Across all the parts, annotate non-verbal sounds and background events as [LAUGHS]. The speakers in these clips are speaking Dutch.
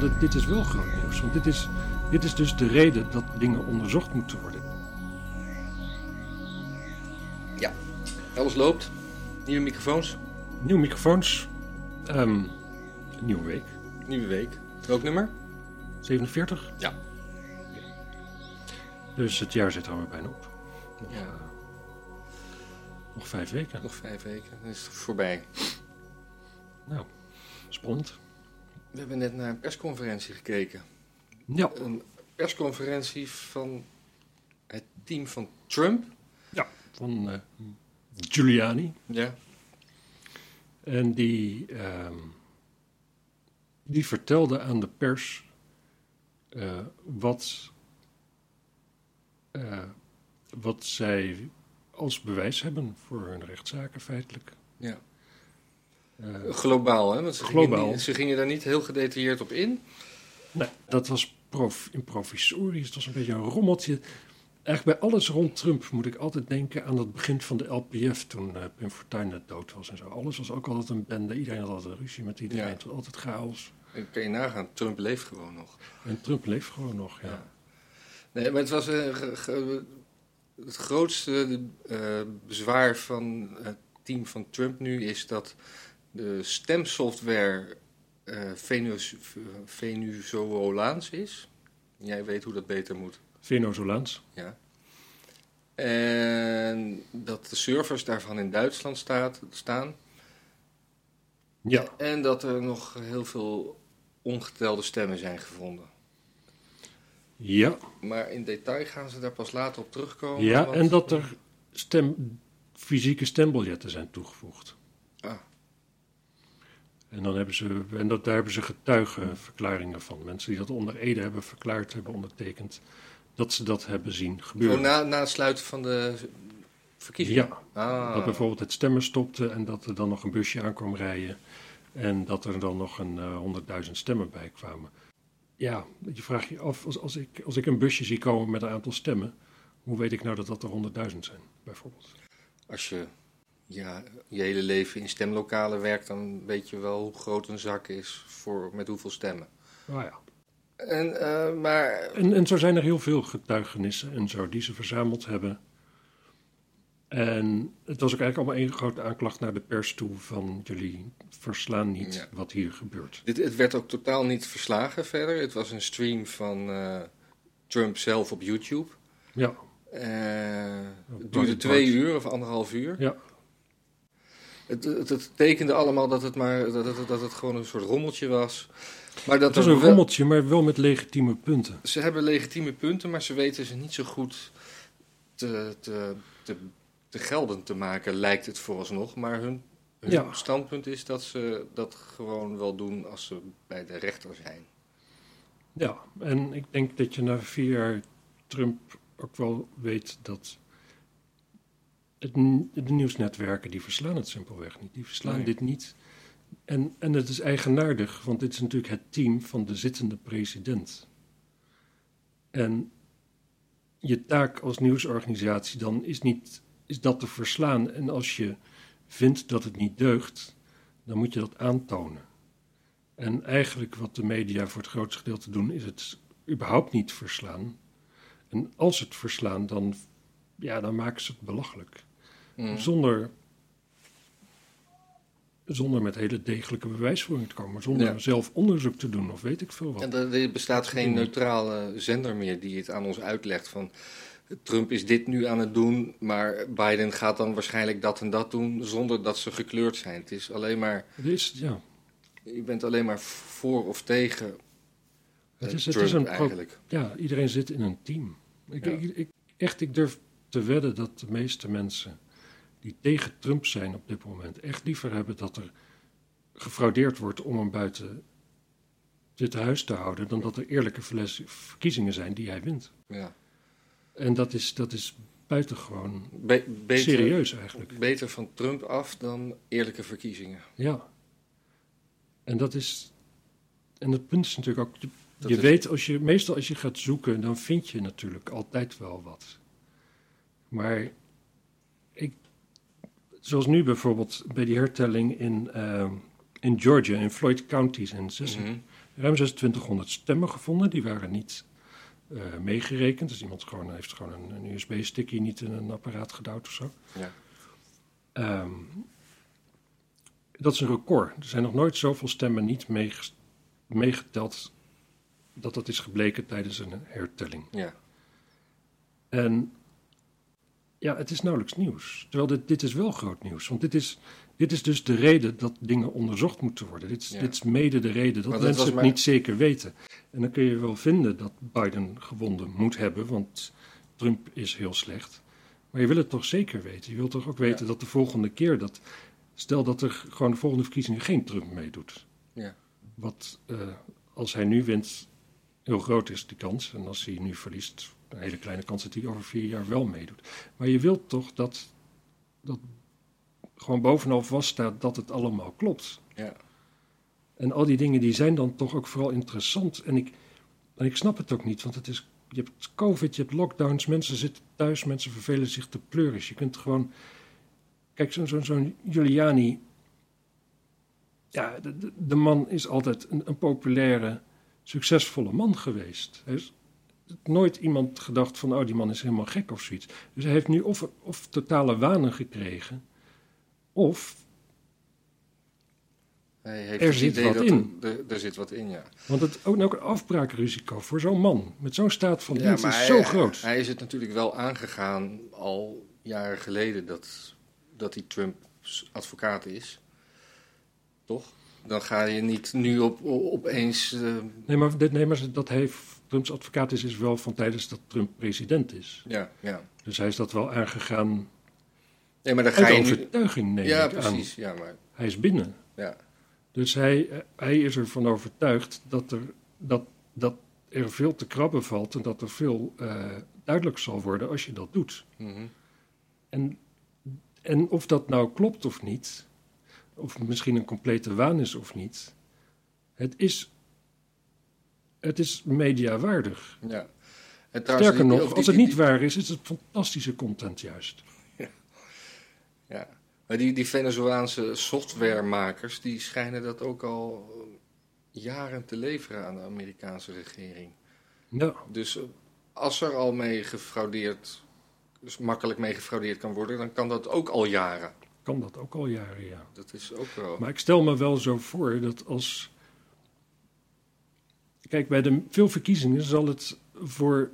wel, dit, dit is wel groot nieuws. Want dit is, dit is dus de reden dat dingen onderzocht moeten worden. Ja, alles loopt. Nieuwe microfoons, Nieuwe microfoons. Ehm, nieuwe week. nieuwe week. Welk nummer? 47. Ja. Dus het jaar zit er alweer bijna op. Nog, Ja. eh, nog vijf weken. Nog vijf weken, dan is het voorbij. Nou, spannend. We hebben net naar een persconferentie gekeken. Ja, Een persconferentie van het team van Trump. van eh, Giuliani. Ja. En die, ehm, die vertelde aan de pers eh, wat, eh, wat zij als bewijs hebben voor hun rechtszaken feitelijk. ja. Eh, Globaal, hè? Want ze, Globaal. Gingen, ze gingen daar niet heel gedetailleerd op in. nee, dat was prof, improvisorisch, het was een beetje een rommeltje. Eigenlijk bij alles rond Trump moet ik altijd denken aan het begin van de LPF toen eh, Pim Fortuyn net dood was en zo. Alles was ook altijd een bende, iedereen had altijd ruzie met iedereen, Ja. het was altijd chaos. Dan kan je nagaan, Trump leeft gewoon nog. En Trump leeft gewoon nog, ja. Ja. Nee, maar het was eh, het grootste bezwaar van het team van Trump nu is dat de stemsoftware eh Venus, Venezuelaans is. Jij weet hoe dat beter moet. Venezolaans. Ja. En dat de servers daarvan in Duitsland staat, staan. Ja, En dat er nog heel veel ongetelde stemmen zijn gevonden. ja, Maar in detail gaan ze daar pas later op terugkomen. ja. want- En dat er stem, fysieke stembiljetten zijn toegevoegd. Ah. En, dan hebben ze, en dat, daar hebben ze getuigenverklaringen van. Mensen die dat onder Ede hebben verklaard, hebben ondertekend. Dat ze dat hebben zien gebeuren. na, na het sluiten van de verkiezingen? Ja, Ah. dat bijvoorbeeld het stemmen stopte en dat er dan nog een busje aankwam rijden. En dat er dan nog een eh, honderdduizend stemmen bij kwamen. Ja, je vraagt je af, als, als, ik, als ik een busje zie komen met een aantal stemmen, hoe weet ik nou dat dat er honderdduizend zijn, bijvoorbeeld? Als je ja, je hele leven in stemlokalen werkt, dan weet je wel hoe groot een zak is voor, met hoeveel stemmen. Nou ja. En, eh, maar En, en zo zijn er heel veel getuigenissen en zo die ze verzameld hebben. En het was ook eigenlijk allemaal één grote aanklacht naar de pers toe van jullie verslaan niet Ja. wat hier gebeurt. dit, het werd ook totaal niet verslagen verder. Het was een stream van eh, Trump zelf op YouTube. Ja, Eh, het duurde twee uur of anderhalf uur. ja, Het, het, het tekende allemaal dat het, maar, dat, het, dat het gewoon een soort rommeltje was. Maar dat het was een wel- rommeltje, maar wel met legitieme punten. Ze hebben legitieme punten, maar ze weten ze niet zo goed te, te, te, te gelden te maken, lijkt het vooralsnog. Maar hun, hun Ja. standpunt is dat ze dat gewoon wel doen als ze bij de rechter zijn. Ja, en ik denk dat je na vier jaar Trump ook wel weet dat het, de nieuwsnetwerken die verslaan het simpelweg niet. Die verslaan Nee. dit niet. En, en het is eigenaardig, want dit is natuurlijk het team van de zittende president. En je taak als nieuwsorganisatie dan is, niet, is dat te verslaan. En als je vindt dat het niet deugt, dan moet je dat aantonen. En eigenlijk wat de media voor het grootste gedeelte doen, is het überhaupt niet verslaan. En als het verslaan, dan, ja, dan maken ze het belachelijk. Mm. Zonder, zonder met hele degelijke bewijsvoering te komen. Zonder Ja. zelf onderzoek te doen of weet ik veel wat. En er, bestaat geen neutrale zender meer die het aan ons uitlegt van Trump is dit nu aan het doen, maar Biden gaat dan waarschijnlijk dat en dat doen zonder dat ze gekleurd zijn. Het is alleen maar, Het is, ja, je bent alleen maar voor of tegen het eh, is, het is een eigenlijk. ja, iedereen zit in een team. Ik, Ja. ik, ik- echt, ik durf te wedden dat de meeste mensen die tegen Trump zijn op dit moment echt liever hebben dat er gefraudeerd wordt om hem buiten dit huis te houden, dan dat er eerlijke verkiezingen zijn die hij wint. Ja. En dat is, dat is buitengewoon Be- beter, serieus eigenlijk. beter van Trump af dan eerlijke verkiezingen. Ja. En dat is. En het punt is natuurlijk ook. Je, Dat je is- weet, als je, meestal als je gaat zoeken, dan vind je natuurlijk altijd wel wat. Maar ik, zoals nu bijvoorbeeld bij die hertelling in, ehm, in Georgia, in Floyd counties in 86, Mhm. ruim 2600 stemmen gevonden. Die waren niet eh, meegerekend. Dus iemand gewoon, heeft gewoon een, een USB-stickje niet in een apparaat gedouwd of zo. Ja. Ehm, dat is een record. Er zijn nog nooit zoveel stemmen niet meegeteld dat dat is gebleken tijdens een hertelling. Ja. En ja, het is nauwelijks nieuws. Terwijl dit, dit is wel groot nieuws. Want dit is, dit is dus de reden dat dingen onderzocht moeten worden. Dit is, Ja. dit is mede de reden dat mensen het maar- niet zeker weten. En dan kun je wel vinden dat Biden gewonnen moet hebben, want Trump is heel slecht. Maar je wil het toch zeker weten. Je wilt toch ook weten Ja. dat de volgende keer dat. Stel dat er gewoon de volgende verkiezingen geen Trump meedoet. Ja. Wat eh, als hij nu wint, heel groot is die kans. En als hij nu verliest, een hele kleine kans dat hij over vier jaar wel meedoet. Maar je wilt toch dat, dat gewoon bovenal vaststaat dat het allemaal klopt. Ja. En al die dingen die zijn dan toch ook vooral interessant. En ik, en ik snap het ook niet, want het is, je hebt COVID, je hebt lockdowns, mensen zitten thuis, mensen vervelen zich te pleuris. Je kunt gewoon. Kijk, zo'n zo'n Giuliani. Ja, de man is altijd een, een populaire, succesvolle man geweest. Hij is nooit iemand gedacht van, oh, die man is helemaal gek of zoiets. Dus hij heeft nu of, of totale wanen gekregen, of Hij heeft Er zit idee wat dat in. Er, zit wat in, ja. Want het ook, ook een afbraakrisico voor zo'n man met zo'n staat van ja dienst maar is hij, zo groot. Hij is het natuurlijk wel aangegaan al jaren geleden dat, dat hij Trumps advocaat is. Toch? Dan ga je niet nu op, op- opeens... eh, nee, maar, dit, nee, maar dat hij Trumps advocaat is, is wel van tijdens dat Trump president is. ja, ja. Dus hij is dat wel aangegaan Nee, maar dan ga je overtuiging, neem Ja, aan. precies. Ja, maar... Hij is binnen. Ja. Dus hij, hij is ervan overtuigd dat er, dat, dat er veel te krabben valt en dat er veel eh, duidelijk zal worden als je dat doet. mhm. En, en of dat nou klopt of niet, of misschien een complete waan is of niet, het is, het is mediawaardig. ja. En trouwens, Sterker nog, als het niet waar is, is het fantastische content juist. [LAUGHS] Ja, maar die, die Venezolaanse softwaremakers, die schijnen dat ook al jaren te leveren aan de Amerikaanse regering. Ja, Dus eh, als er al mee gefraudeerd, dus makkelijk mee gefraudeerd kan worden, dan kan dat ook al jaren. kan dat ook al jaren, ja. Dat is ook wel. Maar ik stel me wel zo voor dat als. Kijk, bij de veel verkiezingen zal het, voor,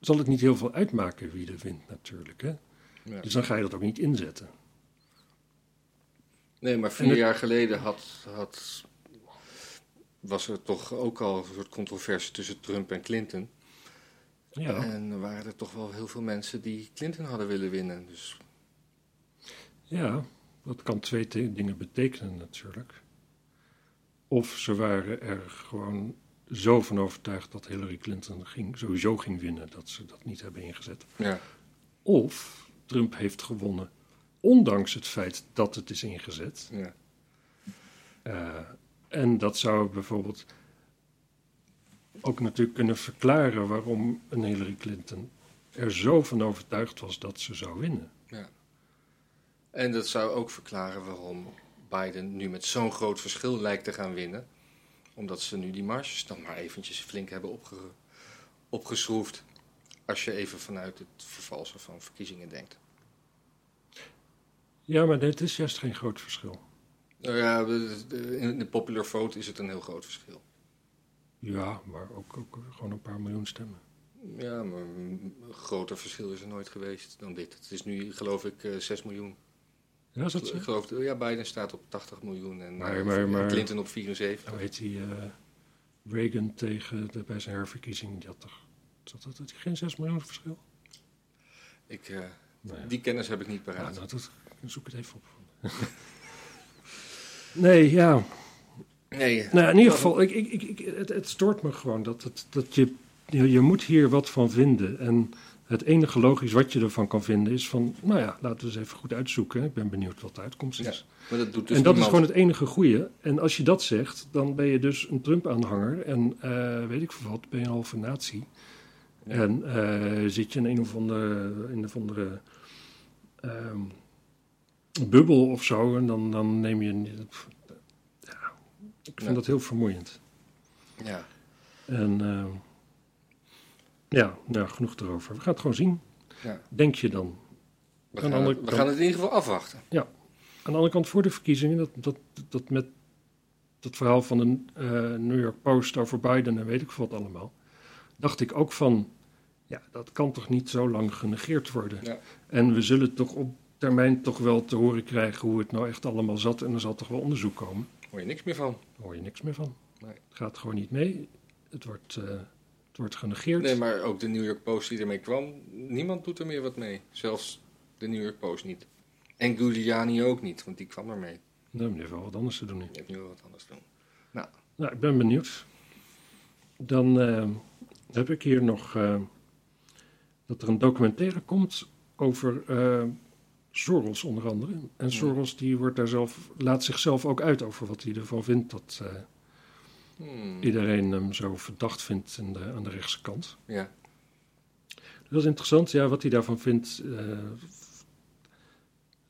zal het niet heel veel uitmaken wie er wint, natuurlijk. Hè? Ja. Dus dan ga je dat ook niet inzetten. Nee, maar vier het- jaar geleden had, had, was er toch ook al een soort controverse tussen Trump en Clinton. Ja, En er waren er toch wel heel veel mensen die Clinton hadden willen winnen. Dus ja dat kan twee dingen betekenen, natuurlijk. Of ze waren er gewoon zo van overtuigd dat Hillary Clinton ging, sowieso ging winnen, dat ze dat niet hebben ingezet. ja, Of Trump heeft gewonnen, ondanks het feit dat het is ingezet. ja. Eh, en dat zou bijvoorbeeld ook natuurlijk kunnen verklaren waarom een Hillary Clinton er zo van overtuigd was dat ze zou winnen. En dat zou ook verklaren waarom Biden nu met zo'n groot verschil lijkt te gaan winnen. Omdat ze nu die marges dan maar eventjes flink hebben opge opgeschroefd. Als je even vanuit het vervalsen van verkiezingen denkt. Ja, maar dit is juist geen groot verschil. Nou ja, in de popular vote is het een heel groot verschil. Ja, maar ook, ook gewoon een paar miljoen stemmen. Ja, maar een groter verschil is er nooit geweest dan dit. Het is nu, geloof ik, eh 6 miljoen. Ja, is dat zo? Ik geloof, ja, Biden staat op 80 miljoen en, Maar- eh, maar- maar- Clinton op 74. Nou heet die eh, Reagan tegen de, bij zijn herverkiezing, die had toch... Zat dat, hij geen 6 miljoen verschil? Ik, eh, Nou ja. Die kennis heb ik niet paraat. nou, dat, zoek het even op. [LAUGHS] nee, ja. Nee, Nou, in ieder geval, ik, ik, ik, ik- het, het stoort me gewoon dat, het, dat je, je, je moet hier wat van vinden. En het enige logisch wat je ervan kan vinden is van, nou ja, laten we eens even goed uitzoeken. Ik ben benieuwd wat de uitkomst is. maar dat doet dus en dat is gewoon het enige goede. En als je dat zegt, dan ben je dus een Trump-aanhanger. En eh, weet ik veel wat, ben je een halve natie. Ja. En eh, zit je in een of andere, in een of andere ehm, bubbel of zo. En dan, dan neem je... Ja, ik vind Ja. dat heel vermoeiend. Ja. En uh, ja, nou, genoeg erover. We gaan het gewoon zien. Ja. Denk je dan? We, gaan, andere, we gaan, het in ieder geval afwachten. Ja. Aan de andere kant voor de verkiezingen, dat, dat, dat met dat verhaal van de uh, New York Post over Biden en weet ik wat allemaal, dacht ik ook van, ja, dat kan toch niet zo lang genegeerd worden. Ja. En we zullen toch op termijn toch wel te horen krijgen hoe het nou echt allemaal zat en er zal toch wel onderzoek komen. Hoor je niks meer van? Hoor je niks meer van. Nee. Het gaat gewoon niet mee. Het wordt, uh, het wordt genegeerd. Nee, maar ook de New York Post die ermee kwam, niemand doet er meer wat mee. Zelfs de New York Post niet. En Giuliani ook niet, want die kwam ermee. Nee, maar die heeft wel wat anders te doen. Die heeft nu wel wat anders te doen. Nou, nou ik ben benieuwd. Dan uh, heb ik hier nog uh, dat er een documentaire komt over uh, Soros onder andere. En Soros die wordt daar zelf, laat zichzelf ook uit over wat hij ervan vindt dat hmm. iedereen hem zo verdacht vindt aan de, aan de rechtse kant. Ja. Dat is interessant, ja, wat hij daarvan vindt.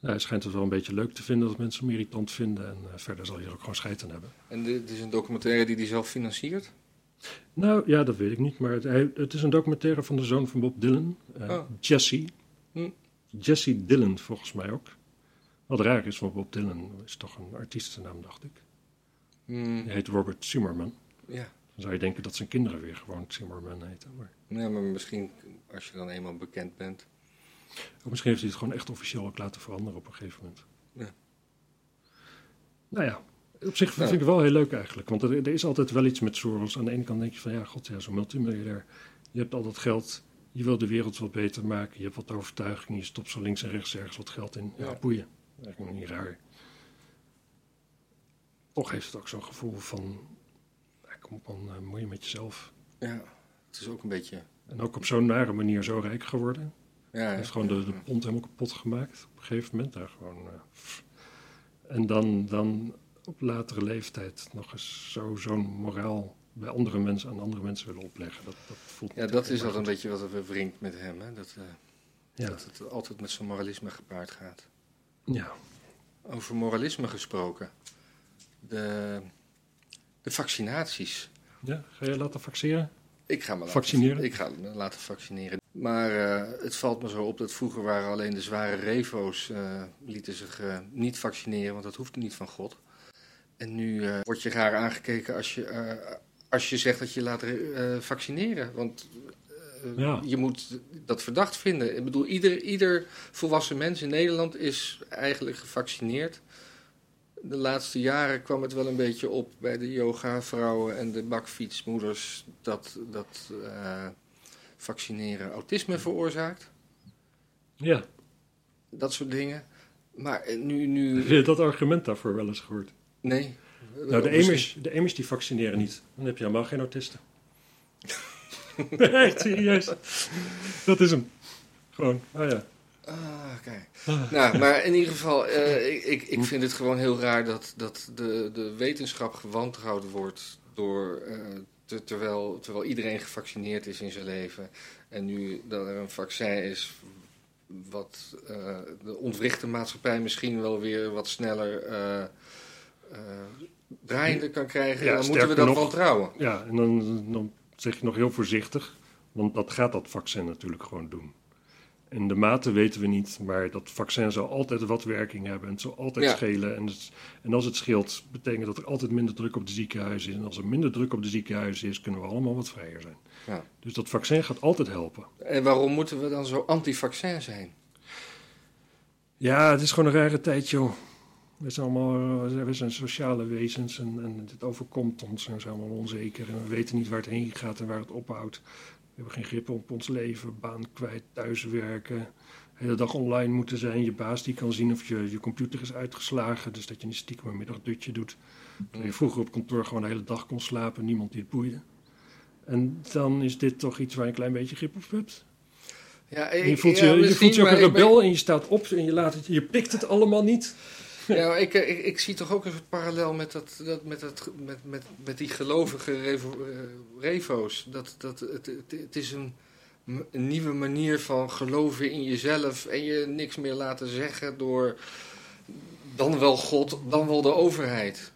Nou, hij schijnt het wel een beetje leuk te vinden dat mensen hem irritant vinden. En uh, verder zal hij er ook gewoon scheid aan hebben. En dit is een documentaire die hij zelf financiert? Nou ja, dat weet ik niet. Maar het, hij, het is een documentaire van de zoon van Bob Dylan, uh, Oh. Jesse. Hm. Jesse Dylan volgens mij ook. Wat raar is, want Bob Dylan is toch een artiestennaam, dacht ik. Hmm, Hij heet Robert Zimmerman. Ja. Dan zou je denken dat zijn kinderen weer gewoon Zimmerman heten. Maar ja, maar misschien als je dan eenmaal bekend bent. Of misschien heeft hij het gewoon echt officieel ook laten veranderen op een gegeven moment. Ja. Nou ja, op zich vind Ja. ik het wel heel leuk eigenlijk. Want er, er is altijd wel iets met Soros. Aan de ene kant denk je van ja, god ja, zo'n multimiljardair. Je hebt al dat geld, je wil de wereld wat beter maken. Je hebt wat overtuiging, je stopt zo links en rechts ergens wat geld in. Ja, Ja. boeien. Eigenlijk niet raar. Toch heeft het ook zo'n gevoel van, ja, kom op man, uh, moeie met jezelf. Ja, het is ook een beetje... En ook op zo'n nare manier zo rijk geworden. Ja, Hij heeft gewoon de, de pond helemaal kapot gemaakt op een gegeven moment. Daar gewoon, eh, en dan, dan op latere leeftijd nog eens zo, zo'n moraal bij andere mensen aan andere mensen willen opleggen. Dat, dat voelt ja, dat is altijd een beetje wat er wringt met hem. Hè? Dat, eh, Ja, dat het altijd met zo'n moralisme gepaard gaat. ja. Over moralisme gesproken. De, de vaccinaties. ja, ga je laten vaccineren? Ik ga me laten, Vaccineren? Ik ga me laten vaccineren. Maar eh, het valt me zo op dat vroeger waren alleen de zware revo's eh, lieten zich eh, niet vaccineren, want dat hoeft niet van God. En nu word je raar aangekeken als je, als je zegt dat je laat vaccineren. Want Ja. je moet dat verdacht vinden. Ik bedoel, ieder, ieder volwassen mens in Nederland is eigenlijk gevaccineerd. De laatste jaren kwam het wel een beetje op bij de yoga-vrouwen en de bakfietsmoeders dat, dat eh, vaccineren autisme veroorzaakt. Ja, Dat soort dingen. Maar eh, nu, nu heb je dat argument daarvoor wel eens gehoord? nee. Nou, de Amish, de die vaccineren niet. Dan heb je helemaal geen autisten. nee, [LAUGHS] [LAUGHS] echt serieus. Dat is hem. Gewoon, ah ja. Ah, kijk. Ah. Nou, maar in ieder geval, [LAUGHS] eh, ik, ik, ik vind het gewoon heel raar dat, dat de, de wetenschap gewantrouwd wordt door, eh, te- terwijl, terwijl iedereen gevaccineerd is in zijn leven. En nu dat er een vaccin is wat eh, de ontwrichte maatschappij misschien wel weer wat sneller draaiende kan krijgen, Ja, dan moeten we dat nog- wantrouwen. Ja, en dan, dan zeg je nog heel voorzichtig, want dat gaat dat vaccin natuurlijk gewoon doen. En de mate weten we niet, maar dat vaccin zal altijd wat werking hebben en het zal altijd Ja. schelen. En, het- en als het scheelt, betekent dat er altijd minder druk op de ziekenhuizen is. En als er minder druk op de ziekenhuizen is, kunnen we allemaal wat vrijer zijn. Ja. Dus dat vaccin gaat altijd helpen. En waarom moeten we dan zo anti-vaccin zijn? Ja, het is gewoon een rare tijd, joh. We zijn allemaal eh, we zijn sociale wezens en, en dit overkomt ons en we zijn allemaal onzeker. En we weten niet waar het heen gaat en waar het ophoudt. We hebben geen grip op ons leven, baan kwijt, thuiswerken. De hele dag online moeten zijn. Je baas die kan zien of je, je computer is uitgeslagen. Dus dat je niet stiekem een middagdutje doet. Terwijl je vroeger op kantoor gewoon de hele dag kon slapen. Niemand die het boeide. En dan is dit toch iets waar je een klein beetje grip op hebt. Ja, je voelt ja, je, voelt ook een ben- rebel en je staat op en je, laat het, je pikt het allemaal niet. [LAUGHS] Ja, maar ik, ik, zie toch ook soort parallel met, dat, dat, met, dat, met, met, met die gelovige eh, revo's. Dat, dat, het, het, is een, nieuwe manier van geloven in jezelf en je niks meer laten zeggen door dan wel God, dan wel de overheid.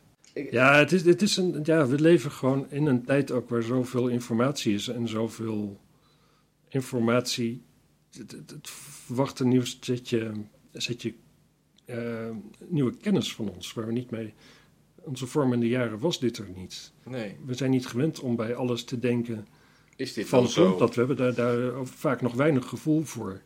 Ja, het is, het is een, ja, we leven gewoon in een tijd ook waar zoveel informatie is en zoveel informatie. Het, het, het verwacht een nieuw setje, setje eh, nieuwe kennis van ons, waar we niet mee. Onze vormende jaren was dit er niet. Nee, We zijn niet gewend om bij alles te denken is dit van zo? grondpad. We hebben daar, vaak nog weinig gevoel voor.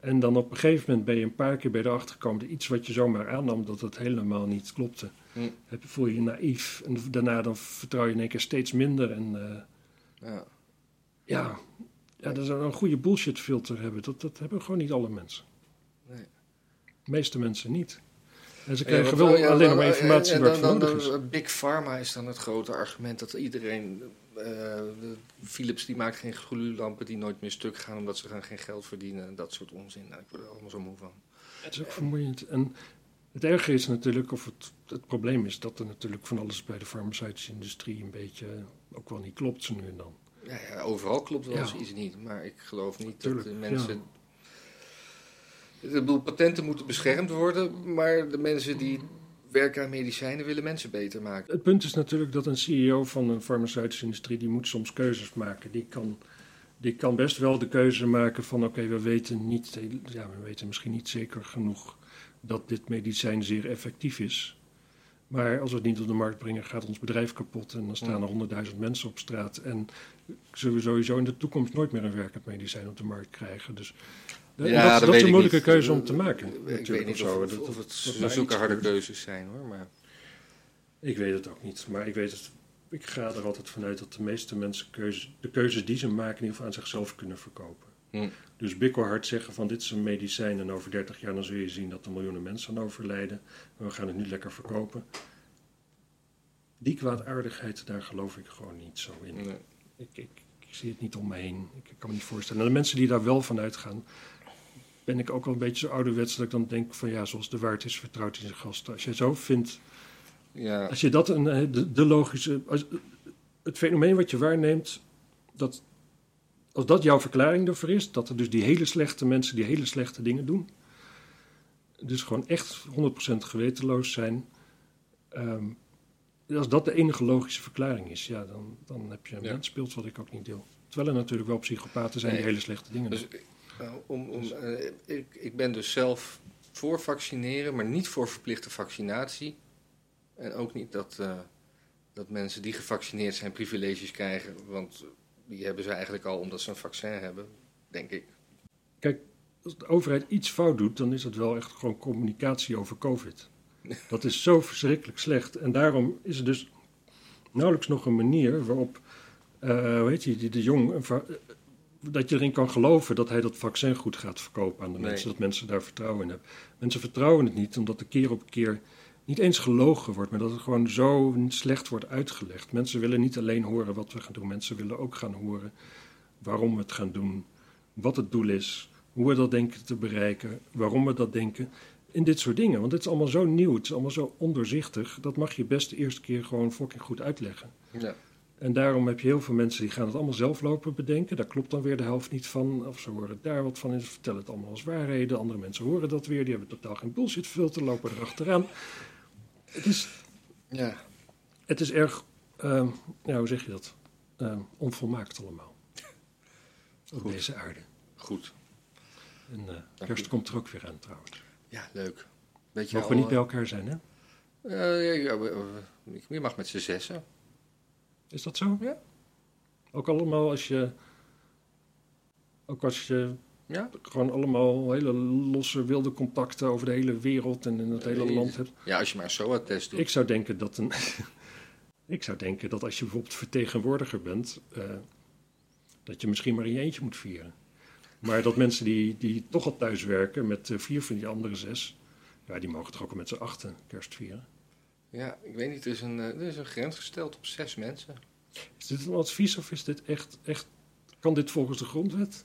En dan op een gegeven moment ben je een paar keer bij erachter gekomen dat iets wat je zomaar aannam, dat het helemaal niet klopte. Hm. Heb, voel je je naïef en daarna dan vertrouw je in één keer steeds minder. En eh, Ja. ja, ja, dat is een goede bullshit filter hebben. Dat, dat hebben gewoon niet alle mensen. De meeste mensen niet. En ze krijgen wel ja, alleen dan- maar informatie waar dan, het dan, nodig is. dan- Big Pharma is dan het grote argument dat iedereen... eh, Philips die maakt geen gloeilampen die nooit meer stuk gaan omdat ze gaan geen geld verdienen en dat soort onzin. Nou, ik word er allemaal zo moe van. Het is ook vermoeiend. En het erge is natuurlijk, of het, het probleem is dat er natuurlijk van alles bij de farmaceutische industrie een beetje ook wel niet klopt zo nu en dan. Ja, ja, overal klopt wel eens iets niet, maar ik geloof niet Tuurlijk, dat de mensen... Ik bedoel, patenten moeten beschermd worden, maar de mensen die werken aan medicijnen willen mensen beter maken. Het punt is natuurlijk dat een CEO van een farmaceutische industrie, die moet soms keuzes maken. Die kan, die kan best wel de keuze maken van oké, we weten niet, ja, we weten misschien niet zeker genoeg dat dit medicijn zeer effectief is. Maar als we het niet op de markt brengen, gaat ons bedrijf kapot en dan staan er honderdduizend mensen op straat. En zullen we sowieso in de toekomst nooit meer een werkend medicijn op de markt krijgen. Dus dat, Ja, dat, dat dat weet is een moeilijke niet. keuze om te maken. Ik weet niet zo. of, Dat- of het zulke harde keuzes zijn hoor, maar... Ik weet het ook niet, maar ik weet het. Ik ga er altijd vanuit dat de meeste mensen keuze, de keuzes die ze maken in ieder geval aan zichzelf kunnen verkopen. Hm. Dus bikkelhard zeggen van dit is een medicijn en over 30 jaar dan zul je zien dat er miljoenen mensen aan overlijden. En we gaan het nu lekker verkopen. Die kwaadaardigheid, daar geloof ik gewoon niet zo in. Nee. Ik, ik, ik zie het niet om me heen. Ik, ik kan me niet voorstellen. En de mensen die daar wel van uitgaan, ben ik ook wel een beetje zo ouderwets dat ik dan denk van ja, zoals de waard is, vertrouwt hij zijn gasten. Als je zo vindt Ja, als je dat een, eh, de, de logische. Als, het fenomeen wat je waarneemt, dat, als dat jouw verklaring ervoor is, dat er dus die hele slechte mensen die hele slechte dingen doen, dus gewoon echt 100% gewetenloos zijn. ehm, als dat de enige logische verklaring is, ja, dan, dan heb je een Ja. mensbeeld wat ik ook niet deel. Terwijl er natuurlijk wel psychopaten zijn die hele slechte dingen doen. dus nou, om, om, eh, ik, ik ben dus zelf voor vaccineren, maar niet voor verplichte vaccinatie. En ook niet dat, eh, dat mensen die gevaccineerd zijn privileges krijgen, want die hebben ze eigenlijk al omdat ze een vaccin hebben, denk ik. Kijk, als de overheid iets fout doet, dan is het wel echt gewoon communicatie over COVID. [LAUGHS] Dat is zo verschrikkelijk slecht. En daarom is er dus nauwelijks nog een manier waarop, eh hoe heet die de Jong, eh, dat je erin kan geloven dat hij dat vaccin goed gaat verkopen aan de Nee. mensen, dat mensen daar vertrouwen in hebben. Mensen vertrouwen het niet, omdat er keer op keer niet eens gelogen wordt, maar dat het gewoon zo slecht wordt uitgelegd. Mensen willen niet alleen horen wat we gaan doen, mensen willen ook gaan horen waarom we het gaan doen, wat het doel is, hoe we dat denken te bereiken, waarom we dat denken. In dit soort dingen. Want het is allemaal zo nieuw, het is allemaal zo ondoorzichtig. Dat mag je best de eerste keer gewoon fucking goed uitleggen. Ja. En daarom heb je heel veel mensen die gaan het allemaal zelf lopen bedenken. Daar klopt dan weer de helft niet van. Of ze horen daar wat van en ze vertellen het allemaal als waarheden. Andere mensen horen dat weer, die hebben totaal geen bullshit filter, lopen erachteraan. Het is, ja. het is erg, ja, hoe zeg je dat? Ehm, onvolmaakt allemaal. Op Goed. deze aarde. Goed. En eh, kerst komt er ook weer aan trouwens. Ja, leuk. Weet je Mogen we niet bij elkaar zijn, hè? eh, ja, ja, we- we- je mag met z'n zessen. Is dat zo? Ja. Ook allemaal als je. Ook als je Ja? gewoon allemaal hele losse wilde contacten over de hele wereld en in het hele land hebt. Ja, als je maar een SOA-test doet. Ik zou denken dat een. [LAUGHS] ik zou denken dat als je bijvoorbeeld vertegenwoordiger bent, eh, dat je misschien maar in je eentje moet vieren. Maar dat mensen die, die toch al thuis werken met eh, vier van die andere zes, ja, die mogen toch ook al met z'n achten kerst vieren. Ja, ik weet niet, er is, een, eh, er is een grens gesteld op zes mensen. Is dit een advies of is dit echt, echt. Kan dit volgens de grondwet?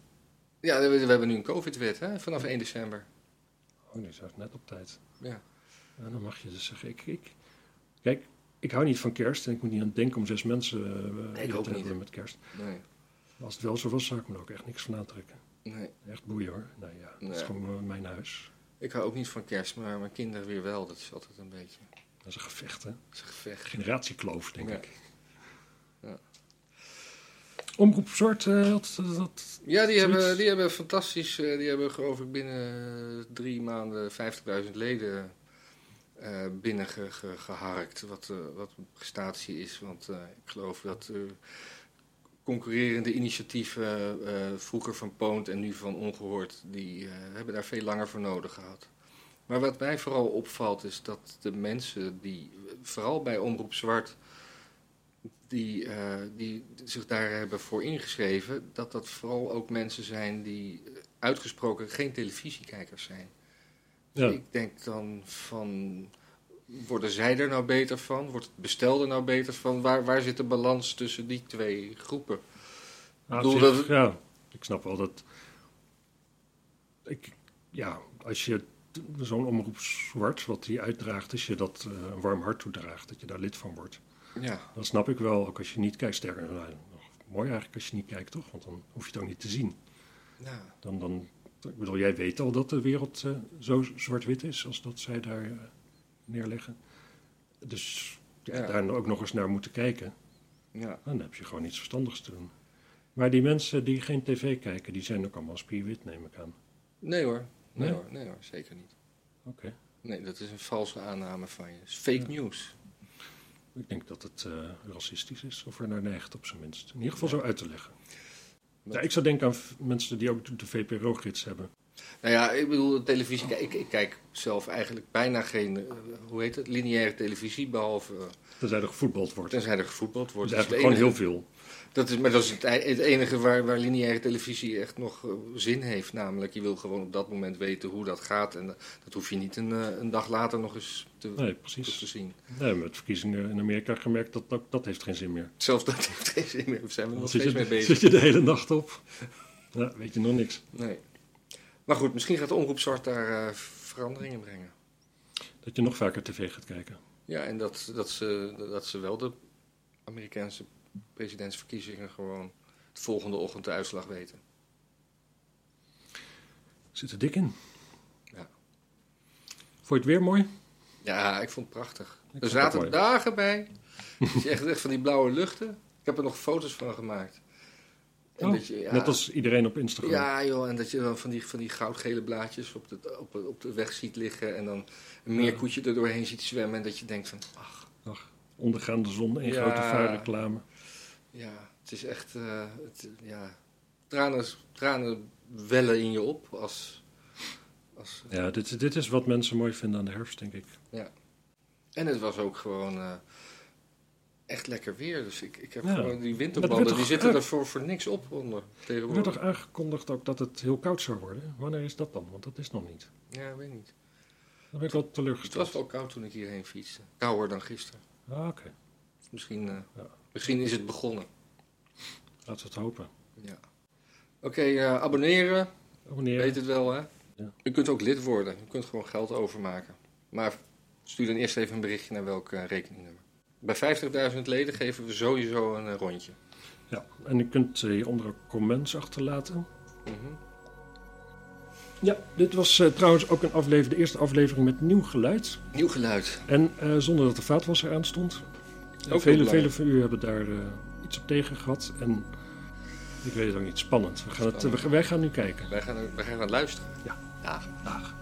Ja, we, we hebben nu een COVID-wet, hè, vanaf 1 december. Oh, die is net op tijd. Ja. Ja, dan mag je dus zeggen, ik, ik, kijk, ik hou niet van kerst en ik moet niet aan het denken om zes mensen eh, Nee, ik ook te niet. hebben met kerst. Nee, Als het wel zo was, zou ik me er ook echt niks van aantrekken. nee. Echt boeien hoor. Nou ja, dat is gewoon eh, mijn huis. Ik hou ook niet van kerst, maar mijn kinderen weer wel. Dat is altijd een beetje... is een gevecht, hè? Dat is een gevecht. Generatiekloof, denk Ja. ik. Ja. Omroep Zwart eh, had dat... Ja, die Zoiets. hebben, die hebben fantastisch, eh, die hebben geloof ik binnen drie maanden 50.000 leden eh binnengeharkt. Wat, eh, wat een prestatie is, want eh, ik geloof dat eh, concurrerende initiatieven, eh, vroeger van Poont en nu van Ongehoord, die eh, hebben daar veel langer voor nodig gehad. Maar wat mij vooral opvalt is dat de mensen die, vooral bij Omroep Zwart, die, eh, die zich daar hebben voor ingeschreven, dat dat vooral ook mensen zijn die uitgesproken geen televisiekijkers zijn. Ja, Ik denk dan van, worden zij er nou beter van? Wordt het bestel er nou beter van? Waar, waar zit de balans tussen die twee groepen? Nou, bedoel dat het- ja, ik snap wel dat... Ik, ja, als je zo'n omroep zwart, wat die uitdraagt, als je dat eh, een warm hart toedraagt, dat je daar lid van wordt. Ja, Dat snap ik wel, ook als je niet kijkt. Sterker, nou, nog mooi eigenlijk als je niet kijkt, toch? Want dan hoef je het ook niet te zien. ja, Dan, dan, ik bedoel, jij weet al dat de wereld eh, zo zwart-wit is als dat zij daar eh, neerleggen. Dus ja, Ja. daar ook nog eens naar moeten kijken. ja. Dan heb je gewoon iets verstandigs te doen. Maar die mensen die geen tv kijken, die zijn ook allemaal spierwit, neem ik aan. Nee hoor, nee, Nee? hoor, nee hoor, zeker niet. Oké. Nee, dat is een valse aanname van je. Fake news. Ik denk dat het eh, racistisch is, of er naar neigt op zijn minst. In ieder geval zo uit te leggen. Ja, ik zou denken aan mensen die ook de VPRO-gids hebben. Nou ja, ik bedoel, televisie, ik, ik kijk zelf eigenlijk bijna geen, eh, hoe heet het, lineaire televisie, behalve uh, Tenzij er gevoetbald wordt. tenzij er gevoetbald wordt. Dat is eigenlijk gewoon heel veel. Dat is, maar dat is het, het enige waar, waar lineaire televisie echt nog eh, zin heeft. Namelijk, je wil gewoon op dat moment weten hoe dat gaat. En eh, dat hoef je niet een, eh, een dag later nog eens te, Nee, precies. te zien. Nee, met verkiezingen in Amerika gemerkt dat, dat dat heeft geen zin meer. Zelfs dat [LAUGHS] heeft geen zin meer. Daar zijn we nog steeds je, mee bezig. zit je de hele nacht op. Ja, weet je nog niks. Nee. Maar goed, misschien gaat de Omroep Zwart daar eh, verandering in brengen. Dat je nog vaker tv gaat kijken. Ja, en dat, dat, ze, dat ze wel de Amerikaanse presidentsverkiezingen gewoon de volgende ochtend de uitslag weten. Zit er dik in. Ja. Vond je het weer mooi? Ja, ik vond het prachtig. vond er het zaten dagen bij. Dat [LAUGHS] je echt, echt van die blauwe luchten. Ik heb er nog foto's van gemaakt. En Oh, dat je, ja, Net als iedereen op Instagram. Ja, joh, en dat je dan van die, van die goudgele blaadjes op de, op, op de weg ziet liggen. En dan een meerkoetje er doorheen ziet zwemmen. En dat je denkt van, ach, Ach, ondergaande zon en Ja. grote vuilreclame. ja, het is echt, eh, het, ja, tranen, tranen wellen in je op als... als Ja, dit, dit is wat mensen mooi vinden aan de herfst, denk ik. En het was ook gewoon eh, echt lekker weer. Dus ik, ik heb Ja. gewoon die winterbanden, die zitten er voor, voor niks op onder Er werd tegenwoordig. toch aangekondigd ook dat het heel koud zou worden? Wanneer is dat dan? Want dat is nog niet. Ja, ik weet niet. Dan ben ik wel Het teleurgesteld. was wel koud toen ik hierheen fietste. Kouder dan gisteren. Ah, Oké, Misschien, eh, Ja. misschien is het begonnen. laten we het hopen. Ja. Oké, eh, abonneren. Abonneren. Weet het wel, hè? Ja. U kunt ook lid worden. U kunt gewoon geld overmaken. Maar stuur dan eerst even een berichtje naar welk eh, rekeningnummer. Bij 50.000 leden geven we sowieso een eh, rondje. Ja, en je kunt eh, hieronder ook comments achterlaten. Mhm. Ja, dit was eh, trouwens ook een aflevering, de eerste aflevering met nieuw geluid. Nieuw geluid. En zonder dat de vaatwasser aan stond. Heel vele, vele van u hebben daar iets op tegen gehad. En ik weet het ook niet, spannend. We gaan het, we gaan- wij gaan nu kijken. Wij gaan, wij gaan luisteren. Ja. Dag. Dag.